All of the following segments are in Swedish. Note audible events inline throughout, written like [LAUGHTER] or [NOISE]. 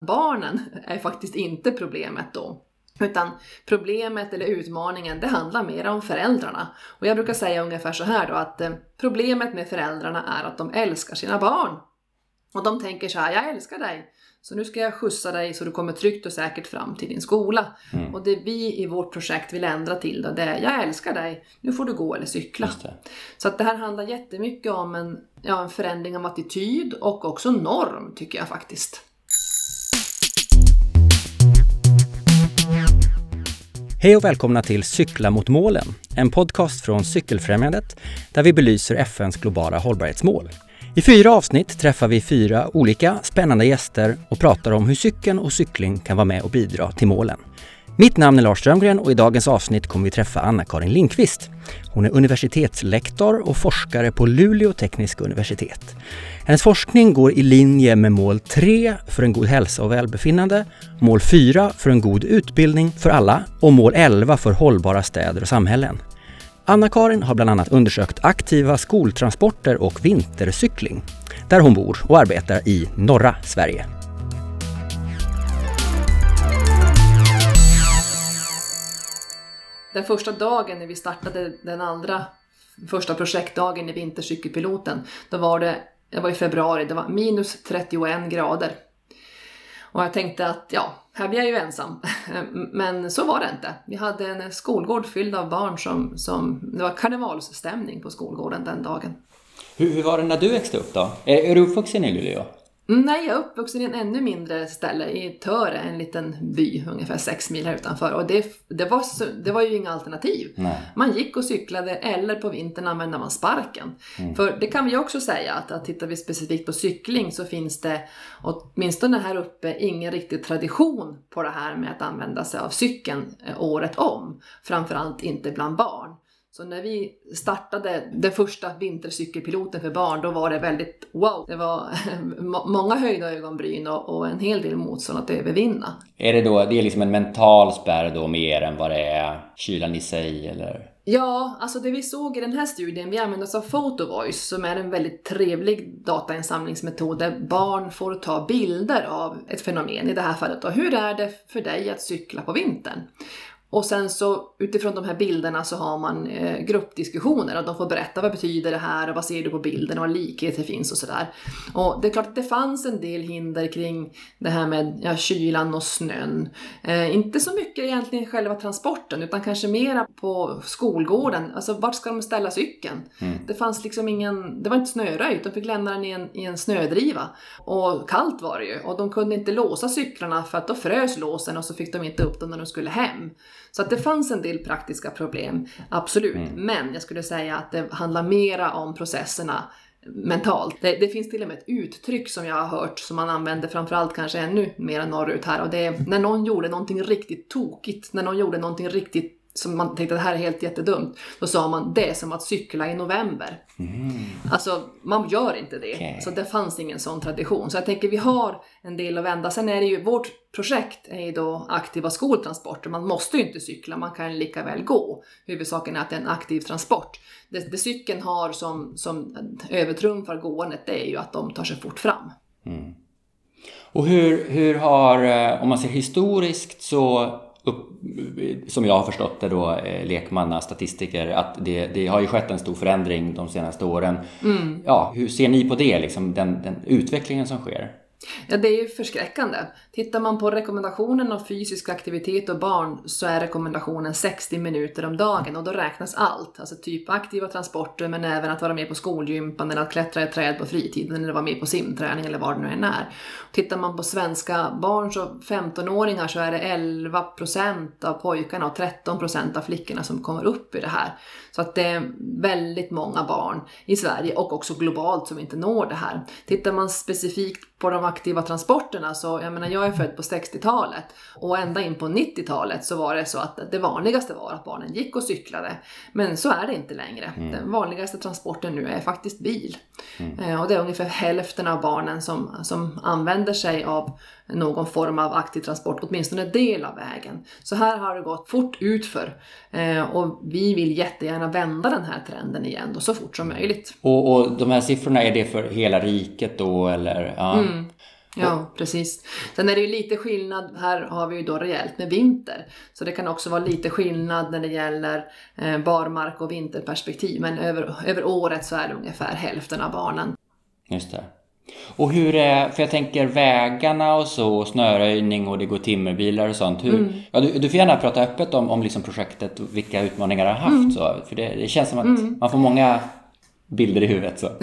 Barnen är faktiskt inte problemet då. Utan problemet eller utmaningen, det handlar mer om föräldrarna. Och jag brukar säga ungefär så här då att eh, problemet med föräldrarna är att de älskar sina barn. Och de tänker så här, jag älskar dig, så nu ska jag skjutsa dig så du kommer tryggt och säkert fram till din skola. Mm. Och det vi i vårt projekt vill ändra till då, det är, jag älskar dig, nu får du gå eller cykla. Så att det här handlar jättemycket om en, ja, en förändring av attityd och också norm, tycker jag faktiskt. Hej och välkomna till Cykla mot målen, en podcast från Cykelfrämjandet där vi belyser FNs globala hållbarhetsmål. I fyra avsnitt träffar vi fyra olika spännande gäster och pratar om hur cykeln och cykling kan vara med och bidra till målen. Mitt namn är Lars Strömgren och i dagens avsnitt kommer vi träffa Anna-Karin Linkvist. Hon är universitetslektor och forskare på Luleå tekniska universitet. Hennes forskning går i linje med mål 3 för en god hälsa och välbefinnande, mål 4 för en god utbildning för alla och mål 11 för hållbara städer och samhällen. Anna-Karin har bland annat undersökt aktiva skoltransporter och vintercykling, där hon bor och arbetar i norra Sverige. Den första dagen när vi startade den andra första projektdagen i vintercykelpiloten, då var det, det var i februari, det var minus 31 grader. Och jag tänkte att ja, här blir jag ju ensam. [LAUGHS] Men så var det inte. Vi hade en skolgård fylld av barn som, som det var karnevalsstämning på skolgården den dagen. Hur, hur var det när du växte upp då? Är, är du uppvuxen i Luleå? Nej, jag är uppvuxen i en ännu mindre ställe, i Töre, en liten by ungefär sex mil här utanför. Och det, det, var, det var ju inga alternativ. Nej. Man gick och cyklade eller på vintern använde man sparken. Mm. För det kan vi också säga att, att tittar vi specifikt på cykling så finns det åtminstone här uppe ingen riktig tradition på det här med att använda sig av cykeln eh, året om. Framförallt inte bland barn. Så när vi startade den första vintercykelpiloten för barn, då var det väldigt wow. Det var [LAUGHS] många höjda ögonbryn och, och en hel del motstånd att övervinna. Är det då, det är liksom en mental spärr då mer än vad det är kylan i sig eller? Ja, alltså det vi såg i den här studien, vi använde oss av PhotoVoice som är en väldigt trevlig datainsamlingsmetod där barn får ta bilder av ett fenomen, i det här fallet då, hur är det för dig att cykla på vintern? Och sen så utifrån de här bilderna så har man eh, gruppdiskussioner och de får berätta vad betyder det här och vad ser du på bilden och vad likheter finns och sådär. Och det är klart att det fanns en del hinder kring det här med ja, kylan och snön. Eh, inte så mycket egentligen själva transporten utan kanske mera på skolgården. Alltså vart ska de ställa cykeln? Mm. Det fanns liksom ingen, det var inte snöröjt, de fick lämna den i en, i en snödriva. Och kallt var det ju och de kunde inte låsa cyklarna för att då frös låsen och så fick de inte upp dem när de skulle hem. Så att det fanns en del praktiska problem, absolut. Mm. Men jag skulle säga att det handlar mera om processerna mentalt. Det, det, finns till och med ett uttryck som jag har hört som man använder framförallt kanske ännu mer norrut här och det är när någon gjorde någonting riktigt tokigt, när någon gjorde någonting riktigt som man tänkte att det här är helt jättedumt. Då sa man det är som att cykla i november. Mm. Alltså man gör inte det. Okay. Så det fanns ingen sån tradition. Så jag tänker vi har en del att vända. Sen är det ju, vårt projekt är ju då aktiva skoltransporter. Man måste ju inte cykla, man kan lika väl gå. Huvudsaken är att det är en aktiv transport. Det, det cykeln har som, som övertrumfar gåendet det är ju att de tar sig fort fram. Mm. Och hur, hur har, eh, om man ser historiskt så som jag har förstått det då, eh, lekmannastatistiker, att det, det har ju skett en stor förändring de senaste åren. Mm. Ja, hur ser ni på det, liksom, den, den utvecklingen som sker? Ja, det är ju förskräckande. Tittar man på rekommendationen av fysisk aktivitet och barn så är rekommendationen 60 minuter om dagen och då räknas allt. Alltså typ aktiva transporter men även att vara med på skolgympan eller att klättra i träd på fritiden eller vara med på simträning eller vad det nu än är. Tittar man på svenska barn, så 15-åringar, så är det 11% av pojkarna och 13% av flickorna som kommer upp i det här. Så att det är väldigt många barn i Sverige och också globalt som inte når det här. Tittar man specifikt på de aktiva transporterna så, jag menar jag är född på 60-talet och ända in på 90-talet så var det så att det vanligaste var att barnen gick och cyklade. Men så är det inte längre. Mm. Den vanligaste transporten nu är faktiskt bil. Mm. Eh, och det är ungefär hälften av barnen som, som använder sig av någon form av aktiv transport, åtminstone en del av vägen. Så här har det gått fort utför eh, och vi vill jättegärna vända den här trenden igen då, så fort som möjligt. Och, och de här siffrorna, är det för hela riket då eller? Ja. Mm. Ja, precis. Sen är det ju lite skillnad, här har vi ju då rejält med vinter. Så det kan också vara lite skillnad när det gäller eh, barmark och vinterperspektiv. Men över, över året så är det ungefär hälften av barnen. Just det. Och hur är, för jag tänker vägarna och så, snöröjning och det går timmerbilar och sånt. Hur, mm. ja, du, du får gärna prata öppet om, om liksom projektet och vilka utmaningar det har haft. Mm. Så, för det, det, känns som att mm. man får många bilder i huvudet. Så. [LAUGHS]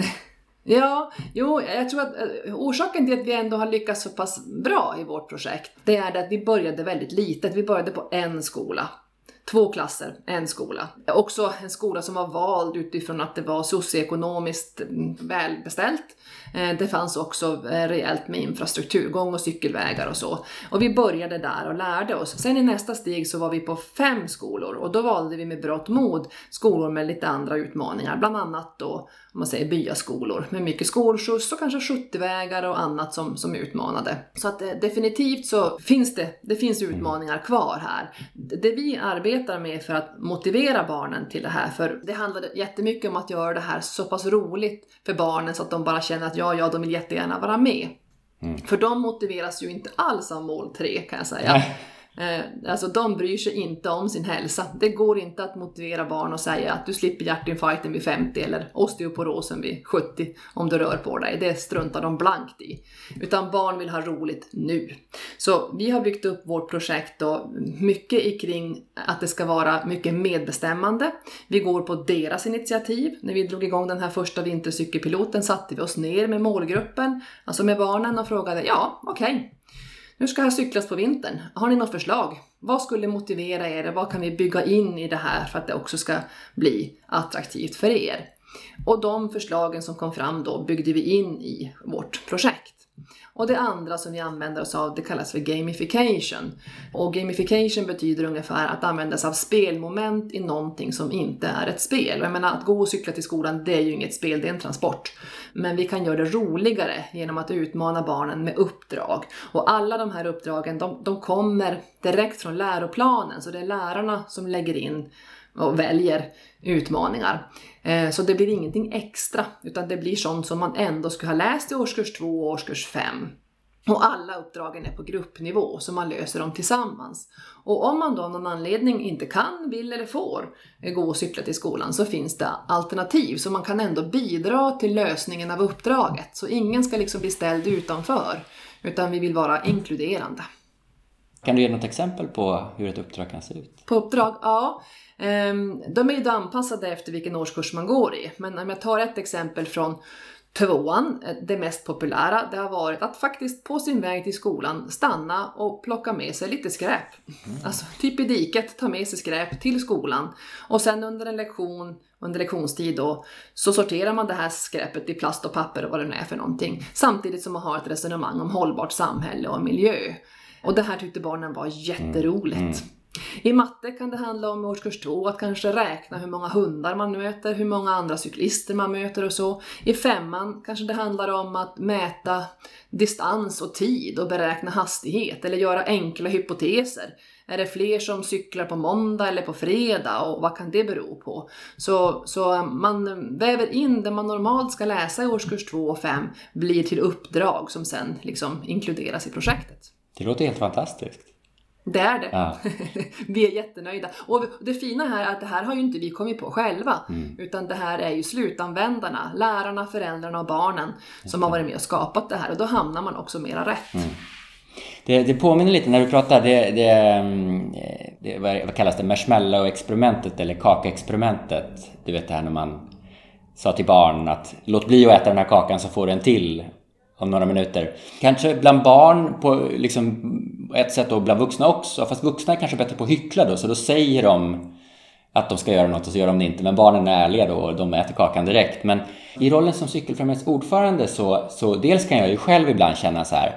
Ja, jo, jag tror att eh, orsaken till att vi ändå har lyckats så pass bra i vårt projekt, det är att vi började väldigt litet. Vi började på en skola. Två klasser, en skola. Också en skola som var vald utifrån att det var socioekonomiskt mm, välbeställt. Eh, det fanns också eh, rejält med infrastruktur, gång och cykelvägar och så. Och vi började där och lärde oss. Sen i nästa steg så var vi på fem skolor och då valde vi med brått mod skolor med lite andra utmaningar, bland annat då man säger byaskolor med mycket skolskjuts och kanske 70-vägar och annat som, som utmanade. Så att eh, definitivt så finns det, det finns utmaningar kvar här. Det vi arbetar med för att motivera barnen till det här, för det handlar jättemycket om att göra det här så pass roligt för barnen så att de bara känner att ja, ja, de vill jättegärna vara med. Mm. För de motiveras ju inte alls av mål 3 kan jag säga. Eh, Eh, alltså de bryr sig inte om sin hälsa. Det går inte att motivera barn och säga att du slipper hjärtinfarkten vid 50 eller osteoporosen vid 70 om du rör på dig. Det struntar de blankt i. Utan barn vill ha roligt nu. Så vi har byggt upp vårt projekt då mycket kring att det ska vara mycket medbestämmande. Vi går på deras initiativ. När vi drog igång den här första vintercykelpiloten satte vi oss ner med målgruppen, alltså med barnen och frågade ja, okej, okay nu ska här cyklas på vintern. Har ni något förslag? Vad skulle motivera er? Vad kan vi bygga in i det här för att det också ska bli attraktivt för er? Och de förslagen som kom fram då byggde vi in i vårt projekt. Och det andra som vi använder oss av det kallas för gamification. Och gamification betyder ungefär att använda sig av spelmoment i någonting som inte är ett spel. Och jag menar att gå och cykla till skolan det är ju inget spel, det är en transport. Men vi kan göra det roligare genom att utmana barnen med uppdrag. Och alla de här uppdragen de, de kommer direkt från läroplanen så det är lärarna som lägger in och väljer utmaningar. Eh, så det blir ingenting extra, utan det blir sånt som man ändå skulle ha läst i årskurs 2 och årskurs 5. Och alla uppdragen är på gruppnivå, så man löser dem tillsammans. Och om man då av någon anledning inte kan, vill eller får gå och cykla till skolan så finns det alternativ, så man kan ändå bidra till lösningen av uppdraget. Så ingen ska liksom bli ställd utanför, utan vi vill vara inkluderande. Kan du ge något exempel på hur ett uppdrag kan se ut? På uppdrag? Ja. Ehm, de är ju då anpassade efter vilken årskurs man går i. Men om jag tar ett exempel från tvåan, eh, det mest populära, det har varit att faktiskt på sin väg till skolan stanna och plocka med sig lite skräp. Mm. Alltså typ i diket, ta med sig skräp till skolan. Och sen under en lektion, under lektionstid då, så sorterar man det här skräpet i plast och papper och vad det nu är för någonting. Samtidigt som man har ett resonemang om hållbart samhälle och miljö. Och det här tyckte barnen var jätteroligt. Mm. Mm. I matte kan det handla om årskurs två att kanske räkna hur många hundar man möter, hur många andra cyklister man möter och så. I femman kanske det handlar om att mäta distans och tid och beräkna hastighet eller göra enkla hypoteser. Är det fler som cyklar på måndag eller på fredag och vad kan det bero på? Så, så man väver in det man normalt ska läsa i årskurs 2 och 5 blir till uppdrag som sen liksom inkluderas i projektet. Det låter helt fantastiskt. Det är det. Ja. [LAUGHS] vi är jättenöjda. Och det fina här är att det här har ju inte vi kommit på själva. Mm. Utan det här är ju slutanvändarna, lärarna, föräldrarna och barnen som har varit med och skapat det här. Och då hamnar man också mera rätt. Mm. Det, det, påminner lite när du pratar, det, det, mm, det vad kallas det, marshmallow-experimentet eller kakexperimentet. Du vet det här när man sa till barn att låt bli att äta den här kakan så får du en till om några minuter. Kanske bland barn på liksom ett sätt och bland vuxna också. Fast vuxna är kanske bättre på att hyckla då, så då säger de att de ska göra något och så gör de det inte. Men barnen är ärliga då och de äter kakan direkt. Men i rollen som Cykelfrämjandets ordförande så, så dels kan jag ju själv ibland känna så här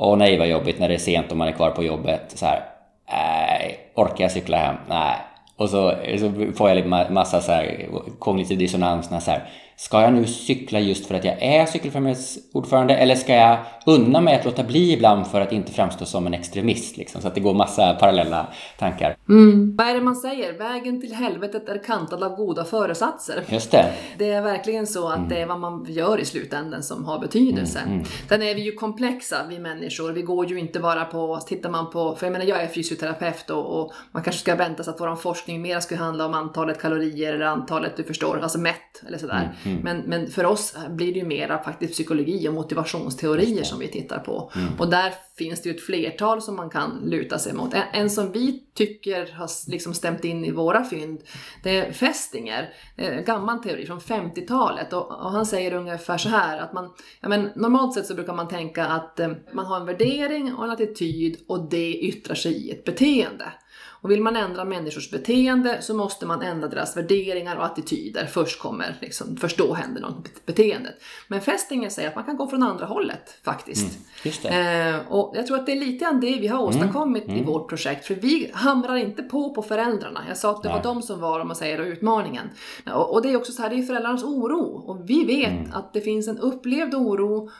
Åh nej vad jobbigt när det är sent och man är kvar på jobbet. Så här, nej, orkar jag cykla hem? Nej. Och så, så får jag massa så här kognitiv dissonans när så här, ska jag nu cykla just för att jag är cykelfrämjandets ordförande eller ska jag unna mig att låta bli ibland för att inte framstå som en extremist? Liksom, så att det går massa parallella tankar. Mm. Vad är det man säger? Vägen till helvetet är kantad av goda föresatser. Just det. Det är verkligen så att mm. det är vad man gör i slutändan som har betydelse. Mm, mm. Sen är vi ju komplexa, vi människor. Vi går ju inte bara på, tittar man på, för jag menar jag är fysioterapeut och, och man kanske ska vänta sig att vår forskning mer ska handla om antalet kalorier eller antalet, du förstår, alltså mätt eller sådär. Mm. Mm. Men, men för oss blir det ju mera faktiskt psykologi och motivationsteorier som vi tittar på. Mm. Och där finns det ju ett flertal som man kan luta sig mot. En, en som vi tycker har liksom stämt in i våra fynd, det är Festinger, en gammal teori från 50-talet. Och, och, han säger ungefär så här att man, ja men normalt sett så brukar man tänka att eh, man har en värdering och en attityd och det yttrar sig i ett beteende. Och vill man ändra människors beteende så måste man ändra deras värderingar och attityder. Först kommer liksom, först då händer något beteendet. Men Festinger säger att man kan gå från andra hållet faktiskt. Mm, eh, och jag tror att det är lite grann det vi har mm, åstadkommit mm, mm. i vårt projekt. För vi hamrar inte på på föräldrarna. Jag sa att det Nej. var de som var, om man säger, utmaningen. Och, och, det är också så här, det är föräldrarnas oro. Och vi vet mm. att det finns en upplevd oro,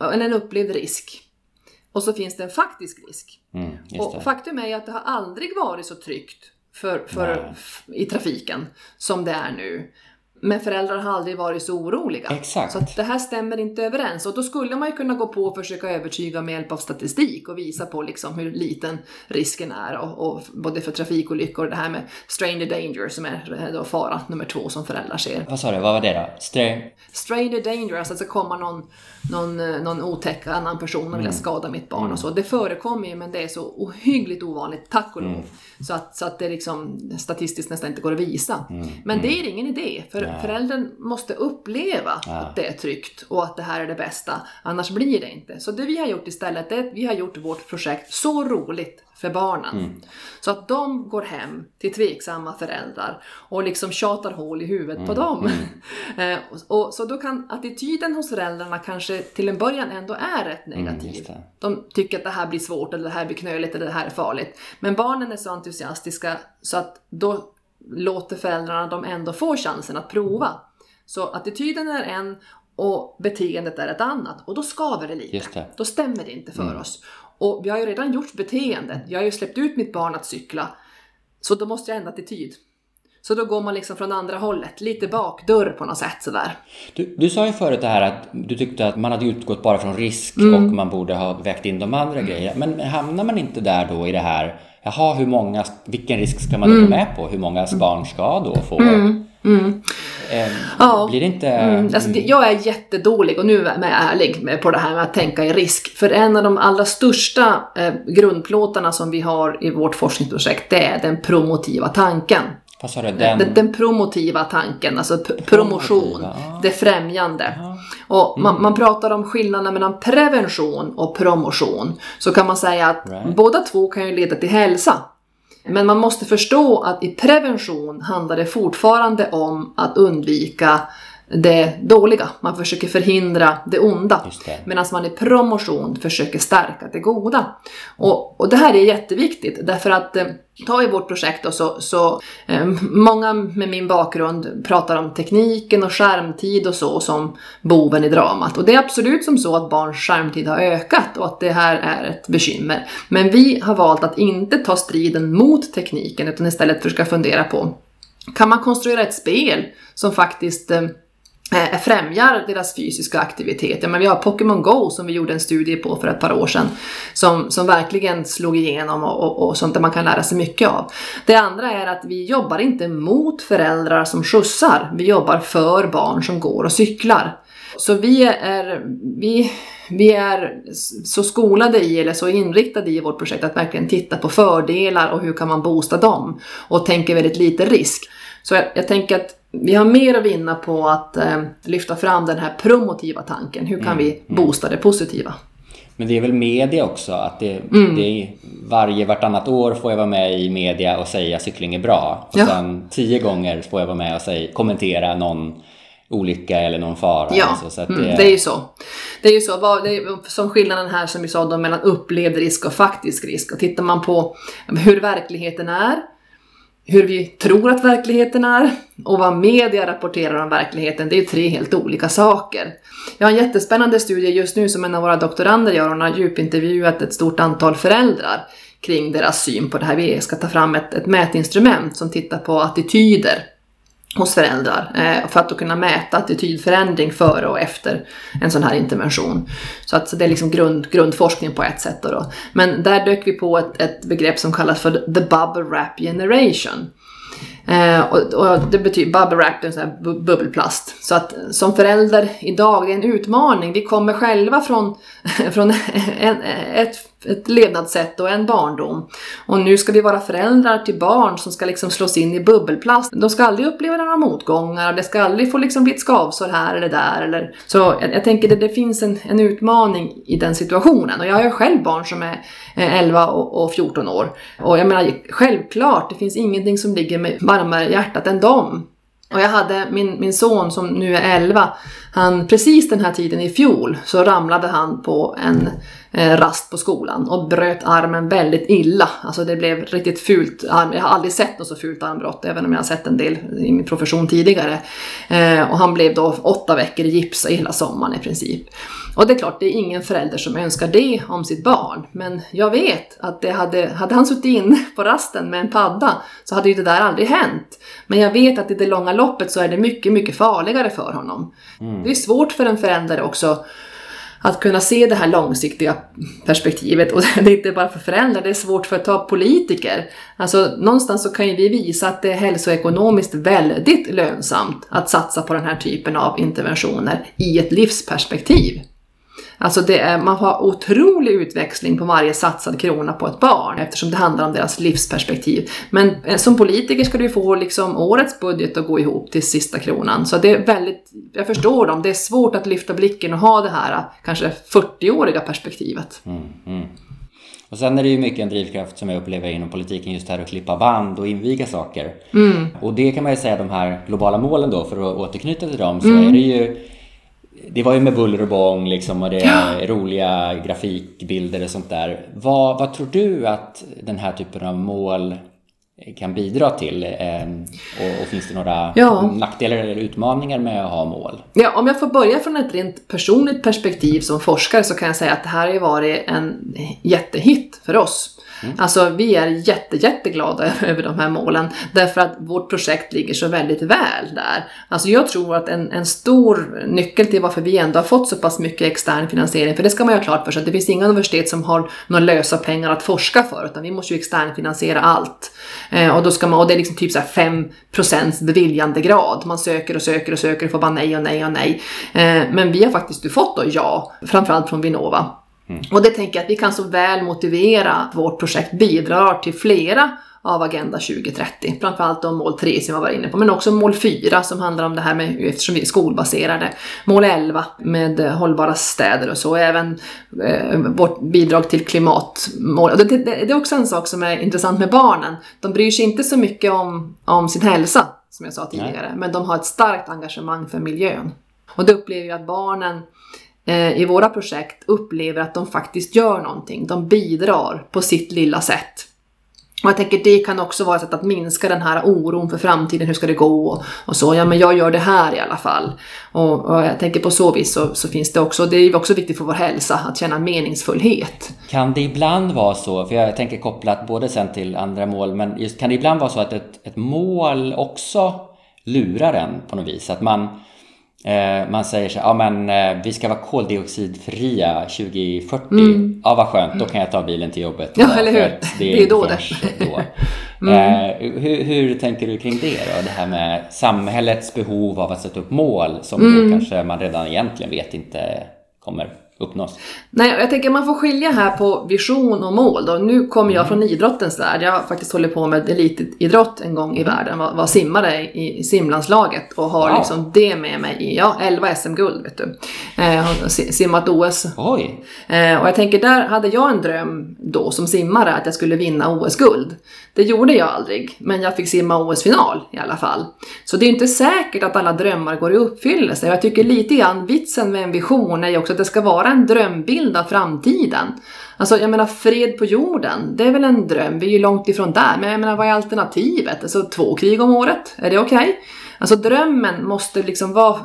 eller en upplevd risk. Och så finns det en faktisk risk. Mm, och faktum är ju att det har aldrig varit så tryggt för, för, i trafiken som det är nu. Men föräldrar har aldrig varit så oroliga. Exakt. Så det här stämmer inte överens. Och då skulle man ju kunna gå på och försöka övertyga med hjälp av statistik och visa på liksom hur liten risken är. Och, och både för trafikolyckor och det här med stranger danger som är då fara nummer två som föräldrar ser. Vad sa du, vad var det då? Str stranger danger, alltså att det kommer någon, någon, någon otäck annan person och vill mm. skada mitt barn mm. och så. Det förekommer ju men det är så ohyggligt ovanligt, tack och lov. Mm. Så, att, så att det liksom statistiskt nästan inte går att visa. Mm. Men det mm. är ingen idé. För Föräldern måste uppleva ja. att det är tryggt och att det här är det bästa. Annars blir det inte. Så det vi har gjort istället är att vi har gjort vårt projekt så roligt för barnen. Mm. Så att de går hem till tveksamma föräldrar och liksom tjatar hål i huvudet mm. på dem. Mm. [LAUGHS] Eh, och, och, så då kan attityden hos föräldrarna kanske till en början ändå är rätt mm, negativ. de tycker att det här blir svårt eller det här blir knöligt eller det här är farligt. Men barnen är så entusiastiska så att då låter föräldrarna dem ändå få chansen att prova. Så attityden är en och beteendet är ett annat och då skaver det lite. Det. Då stämmer det inte för mm. oss. Och vi har ju redan gjort beteendet. Jag har ju släppt ut mitt barn att cykla. Så då måste jag ändra attityd. Så då går man liksom från andra hållet, lite bakdörr på något sätt sådär. Du, du sa ju förut det här att du tyckte att man hade utgått bara från risk mm. och man borde ha vägt in de andra mm. grejerna. Men hamnar man inte där då i det här, jaha, hur många, vilken risk ska man då gå mm. med på? Hur många barn ska då få mm. Mm. Eh, ja. Blir det inte... Mm. Alltså, jag är jättedålig, och nu är jag ärlig på det här med att tänka i risk. För en av de allra största eh, grundplåtarna som vi har i vårt forskningsprojekt, det är den promotiva tanken. Vad sa du? Den... Den, den promotiva tanken, alltså promotion, ah. det främjande. Ah. Och man, mm. man, pratar om skillnaden mellan prevention och promotion. Så kan man säga att right. båda två kan ju leda till hälsa. Men man måste förstå att i prevention handlar det fortfarande om att undvika det dåliga. Man försöker förhindra det onda. Medan man i promotion försöker stärka det goda. Och, och det här är jätteviktigt därför att eh, ta i vårt projekt då, så, så eh, många med min bakgrund pratar om tekniken och skärmtid och så som boven i dramat. Och det är absolut som så att barns skärmtid har ökat och att det här är ett bekymmer. Men vi har valt att inte ta striden mot tekniken utan istället försöka fundera på kan man konstruera ett spel som faktiskt eh, eh, främjar deras fysiska aktivitet. Ja, men vi har Pokémon Go som vi gjorde en studie på för ett par år sedan som, som verkligen slog igenom och, och, och sånt där man kan lära sig mycket av. Det andra är att vi jobbar inte mot föräldrar som skjutsar, vi jobbar för barn som går och cyklar. Så vi är, vi, vi är så skolade i, eller så inriktade i vårt projekt att verkligen titta på fördelar och hur kan man boosta dem och tänker väldigt lite risk. Så jag, jag tänker att vi har mer att vinna på att eh, lyfta fram den här promotiva tanken. Hur kan mm, vi mm. boosta det positiva? Men det är väl media också, att det, mm. det är varje, vartannat år får jag vara med i media och säga att cykling är bra. Och ja. sen tio gånger får jag vara med och säga, kommentera någon olycka eller någon fara. Ja, alltså, så mm, det... det... är ju så. Det är ju så, det är som skillnaden här som vi sa då mellan upplevd risk och faktisk risk. Och tittar man på hur verkligheten är hur vi tror att verkligheten är och vad media rapporterar om verkligheten, det är tre helt olika saker. Jag har en jättespännande studie just nu som en av våra doktorander gör. Hon har djupintervjuat ett stort antal föräldrar kring deras syn på det här. Vi ska ta fram ett, ett mätinstrument som tittar på attityder hos föräldrar eh, för att då kunna mäta attitydförändring före och efter en sån här intervention. Så att så det är liksom grund, grundforskning på ett sätt. Då, då. Men där dök vi på ett, ett begrepp som kallas för the bubble wrap generation. Eh, och, och, det betyder bubble wrap, en sån här bu bubbelplast. Så att som förälder idag, det är en utmaning. Vi kommer själva från, [LAUGHS] från en, ett, ett levnadssätt och en barndom. Och nu ska vi vara föräldrar till barn som ska liksom slås in i bubbelplast. De ska aldrig uppleva några motgångar, det ska aldrig få liksom bli ett skavsår här eller där. Eller. Så jag, jag tänker att det, det finns en, en utmaning i den situationen. Och jag har ju själv barn som är 11 och, och 14 år. Och jag menar, självklart, det finns ingenting som ligger mig varmare i hjärtat än dem. Och jag hade min, min son som nu är 11, han, precis den här tiden i fjol så ramlade han på en rast på skolan och bröt armen väldigt illa. Alltså det blev riktigt fult. Jag har aldrig sett något så fult armbrott, även om jag har sett en del i min profession tidigare. Eh, och han blev då åtta veckor i gips hela sommaren i princip. Och det är klart, det är ingen förälder som önskar det om sitt barn. Men jag vet att det hade, hade han suttit inne på rasten med en padda så hade ju det där aldrig hänt. Men jag vet att i det långa loppet så är det mycket, mycket farligare för honom. Mm. Det är svårt för en förälder också att kunna se det här långsiktiga perspektivet. Och [LAUGHS] det är inte bara för föräldrar, det är svårt för att ta politiker. Alltså någonstans så kan ju vi visa att det är hälsoekonomiskt väldigt lönsamt att satsa på den här typen av interventioner i ett livsperspektiv. Alltså det är, man har otrolig utväxling på varje satsad krona på ett barn eftersom det handlar om deras livsperspektiv. Men eh, som politiker ska du få liksom årets budget att gå ihop till sista kronan. Så det är väldigt, jag förstår dem, det är svårt att lyfta blicken och ha det här eh, kanske 40-åriga perspektivet. Mm, mm. Och sen är det ju mycket en drivkraft som jag upplever inom politiken just här att klippa band och inviga saker. Mm. Och det kan man ju säga de här globala målen då, för att återknyta till dem, så mm. är det ju det var ju med buller och bång liksom och det är roliga grafikbilder och sånt där. Vad, vad tror du att den här typen av mål kan bidra till? Ehm, och, och finns det några ja. nackdelar eller utmaningar med att ha mål? Ja, om jag får börja från ett rent personligt perspektiv som forskare så kan jag säga att det här har varit en jättehit för oss. Mm. Alltså vi är jätte, jätteglada [LAUGHS] över de här målen därför att vårt projekt ligger så väldigt väl där. Alltså jag tror att en, en stor nyckel till varför vi ändå har fått så pass mycket extern finansiering, för det ska man ju ha klart för sig, att det finns inga universitet som har några lösa pengar att forska för, utan vi måste ju externfinansiera allt. Eh, och, då ska man, och det är liksom typ så 5% beviljandegrad. Man söker och söker och söker och får bara nej och nej och nej. Eh, men vi har faktiskt fått då ja, framförallt från Vinnova. Mm. Och det tänker jag att vi kan så väl motivera att vårt projekt bidrar till flera av Agenda 2030. Framförallt om mål 3 som jag var inne på, men också mål 4 som handlar om det här med, eftersom vi är skolbaserade, mål 11 med hållbara städer och så, och även eh, vårt bidrag till klimatmål. Det, det, det, är också en sak som är intressant med barnen. De bryr sig inte så mycket om, om sin hälsa, som jag sa tidigare, Nej. men de har ett starkt engagemang för miljön. Och det upplever jag att barnen Eh, i våra projekt upplever att de faktiskt gör någonting. De bidrar på sitt lilla sätt. Och jag tänker det kan också vara ett sätt att minska den här oron för framtiden, hur ska det gå och, så. Ja men jag gör det här i alla fall. Och, och jag tänker på så vis så, så, finns det också, det är också viktigt för vår hälsa, att känna meningsfullhet. Kan det ibland vara så, för jag tänker kopplat både sen till andra mål, men just kan det ibland vara så att ett, ett mål också lurar en på något vis? Att man man säger så ja men eh, vi ska vara koldioxidfria 2040. Mm. Ja vad skönt, då kan jag ta bilen till jobbet. Ja, eller hur. Det, det är då det. Då. [LAUGHS] Mm. Eh, hur, hur, tänker du kring det då? Det här med samhällets behov av att sätta upp mål som mm. kanske man redan egentligen vet inte kommer uppnås? Nej, jag tänker man får skilja här på vision och mål. Då. Nu kommer jag mm. från idrottens värld. Jag har faktiskt hållit på med elitidrott en gång i världen. Var, var simmare i, i simlandslaget och har wow. liksom det med mig i ja, 11 SM-guld. vet du. Eh, har simmat OS. Oj. Eh, och jag tänker, där hade jag en dröm då som simmare att jag skulle vinna OS-guld. Det gjorde jag aldrig, men jag fick simma OS-final i alla fall. Så det är inte säkert att alla drömmar går i uppfyllelse. Jag tycker lite grann vitsen med en vision är ju också att det ska vara bara en drömbild av framtiden. Alltså jag menar fred på jorden, det är väl en dröm, vi är ju långt ifrån där. Men jag menar vad är alternativet? Alltså två krig om året, är det okej? Okay? Alltså drömmen måste liksom vara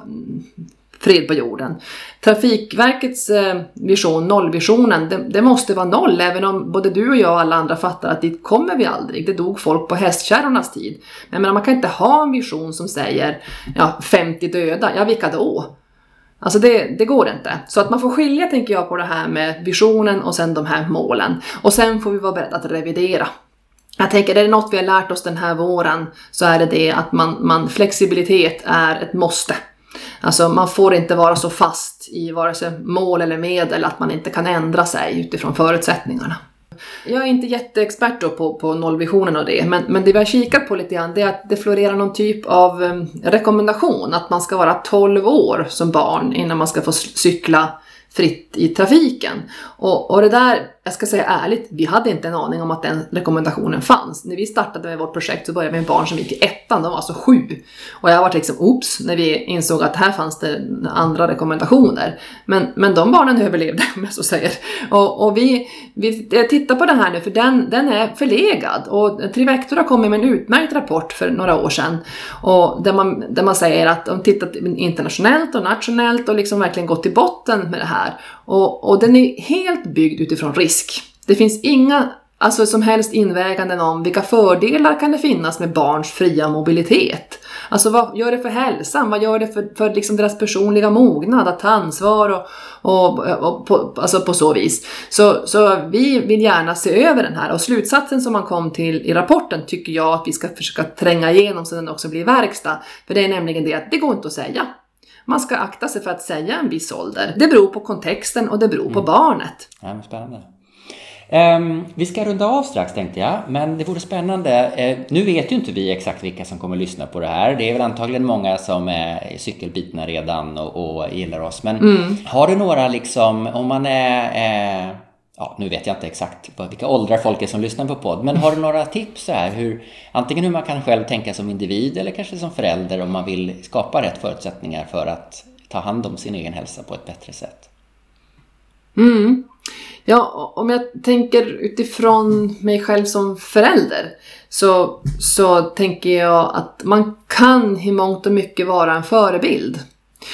fred på jorden. Trafikverkets eh, vision, nollvisionen, det, det, måste vara noll även om både du och jag och alla andra fattar att dit kommer vi aldrig. Det dog folk på hästkärrornas tid. Men menar, man kan inte ha en vision som säger ja, 50 döda, ja vilka då? Alltså det, det, går inte. Så att man får skilja, tänker jag, på det här med visionen och sen de här målen. Och sen får vi vara beredda att revidera. Jag tänker, är det något vi har lärt oss den här våren så är det det att man, man flexibilitet är ett måste. Alltså man får inte vara så fast i vare sig mål eller medel att man inte kan ändra sig utifrån förutsättningarna. Jag är inte jätteexpert på, på nollvisionen och det, men, men det vi har kikat på lite grann det är att det florerar någon typ av um, rekommendation att man ska vara 12 år som barn innan man ska få cykla fritt i trafiken. Och, och det där, jag ska säga ärligt, vi hade inte en aning om att den rekommendationen fanns. När vi startade med vårt projekt så började vi med barn som gick i ettan, de var alltså sju. Och jag var liksom oops, när vi insåg att här fanns det andra rekommendationer. Men, men de barnen överlevde, om jag så säger. Och, och vi, vi tittar på det här nu, för den, den är förlegad. Och Trivector har kommit med en utmärkt rapport för några år sedan. Och där, man, där man säger att de tittat internationellt och nationellt och liksom verkligen gått till botten med det här. Och, och den är helt byggd utifrån risk. Det finns inga alltså, som helst inväganden om vilka fördelar kan det finnas med barns fria mobilitet. Alltså vad gör det för hälsan? Vad gör det för, för liksom deras personliga mognad, att ta ansvar och, och, och på, alltså på så vis. Så, så vi vill gärna se över den här och slutsatsen som man kom till i rapporten tycker jag att vi ska försöka tränga igenom så den också blir verkstad. För det är nämligen det att det går inte att säga. Man ska akta sig för att säga en viss ålder. Det beror på kontexten och det beror på mm. barnet. Ja, spännande. Um, vi ska runda av strax tänkte jag, men det vore spännande. Uh, nu vet ju inte vi exakt vilka som kommer lyssna på det här. Det är väl antagligen många som är cykelbitna redan och, och gillar oss. Men mm. har du några liksom, om man är uh, ja, nu vet jag inte exakt vilka åldrar folk är som lyssnar på podd, men har du några tips så här, hur, antingen hur man kan själv tänka som individ eller kanske som förälder om man vill skapa rätt förutsättningar för att ta hand om sin egen hälsa på ett bättre sätt? Mm. Ja, om jag tänker utifrån mig själv som förälder så, så tänker jag att man kan i mångt och mycket vara en förebild.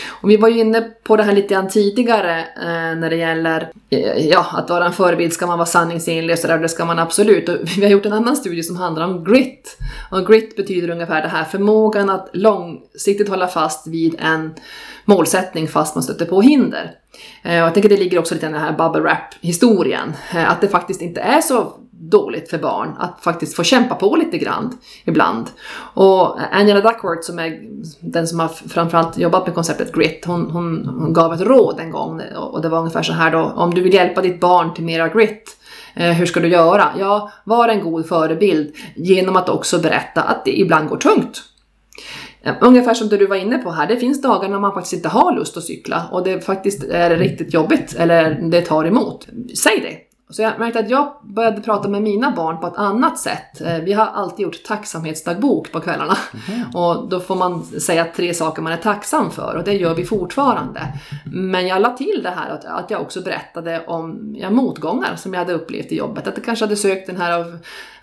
Och vi var ju inne på det här lite grann tidigare eh, när det gäller eh, ja, att vara en förebild, ska man vara sanningsenlig och sådär, det ska man absolut. Och vi har gjort en annan studie som handlar om grit. Och grit betyder ungefär det här förmågan att långsiktigt hålla fast vid en målsättning fast man stöter på hinder. Eh, och jag tänker det ligger också lite i den här bubble wrap historien, eh, att det faktiskt inte är så dåligt för barn att faktiskt få kämpa på lite grann ibland. Och Angela Duckworth som är den som har framförallt jobbat med konceptet grit, hon, hon, hon gav ett råd en gång och det var ungefär så här då, om du vill hjälpa ditt barn till mera grit eh, hur ska du göra? Ja, var en god förebild genom att också berätta att det ibland går tungt. Eh, ungefär som det du var inne på här, det finns dagar när man faktiskt inte har lust att cykla och det faktiskt är riktigt jobbigt eller det tar emot. Säg det! Så jag märkte att jag började prata med mina barn på ett annat sätt. Eh, vi har alltid gjort tacksamhetsdagbok på kvällarna. Mm. Och då får man säga tre saker man är tacksam för och det gör vi fortfarande. Men jag la till det här att, jag också berättade om ja, motgångar som jag hade upplevt i jobbet. Att jag kanske hade sökt den här av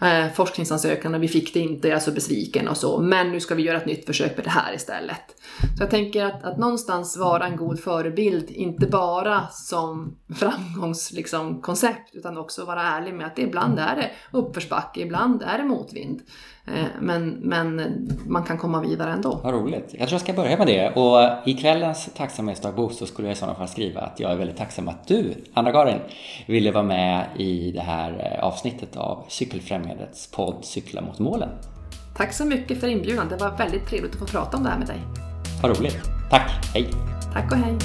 eh, forskningsansökan och vi fick det inte, jag är så besviken och så. Men nu ska vi göra ett nytt försök med det här istället. Så jag tänker att, att någonstans vara en god förebild, inte bara som framgångskoncept, liksom, utan också vara ärlig med att ibland är det uppförsbacke, ibland är det motvind. Eh, men, men man kan komma vidare ändå. Vad roligt. Jag tror jag ska börja med det. Och i kvällens tacksamhetsdagbok så skulle jag i sådana fall skriva att jag är väldigt tacksam att du, Anna-Karin, ville vara med i det här eh, avsnittet av Cykelfrämjandets podd Cykla mot målen. Tack så mycket för inbjudan. Det var väldigt trevligt att få prata om det här med dig. Vad roligt. Tack. Hej. Tack och hej.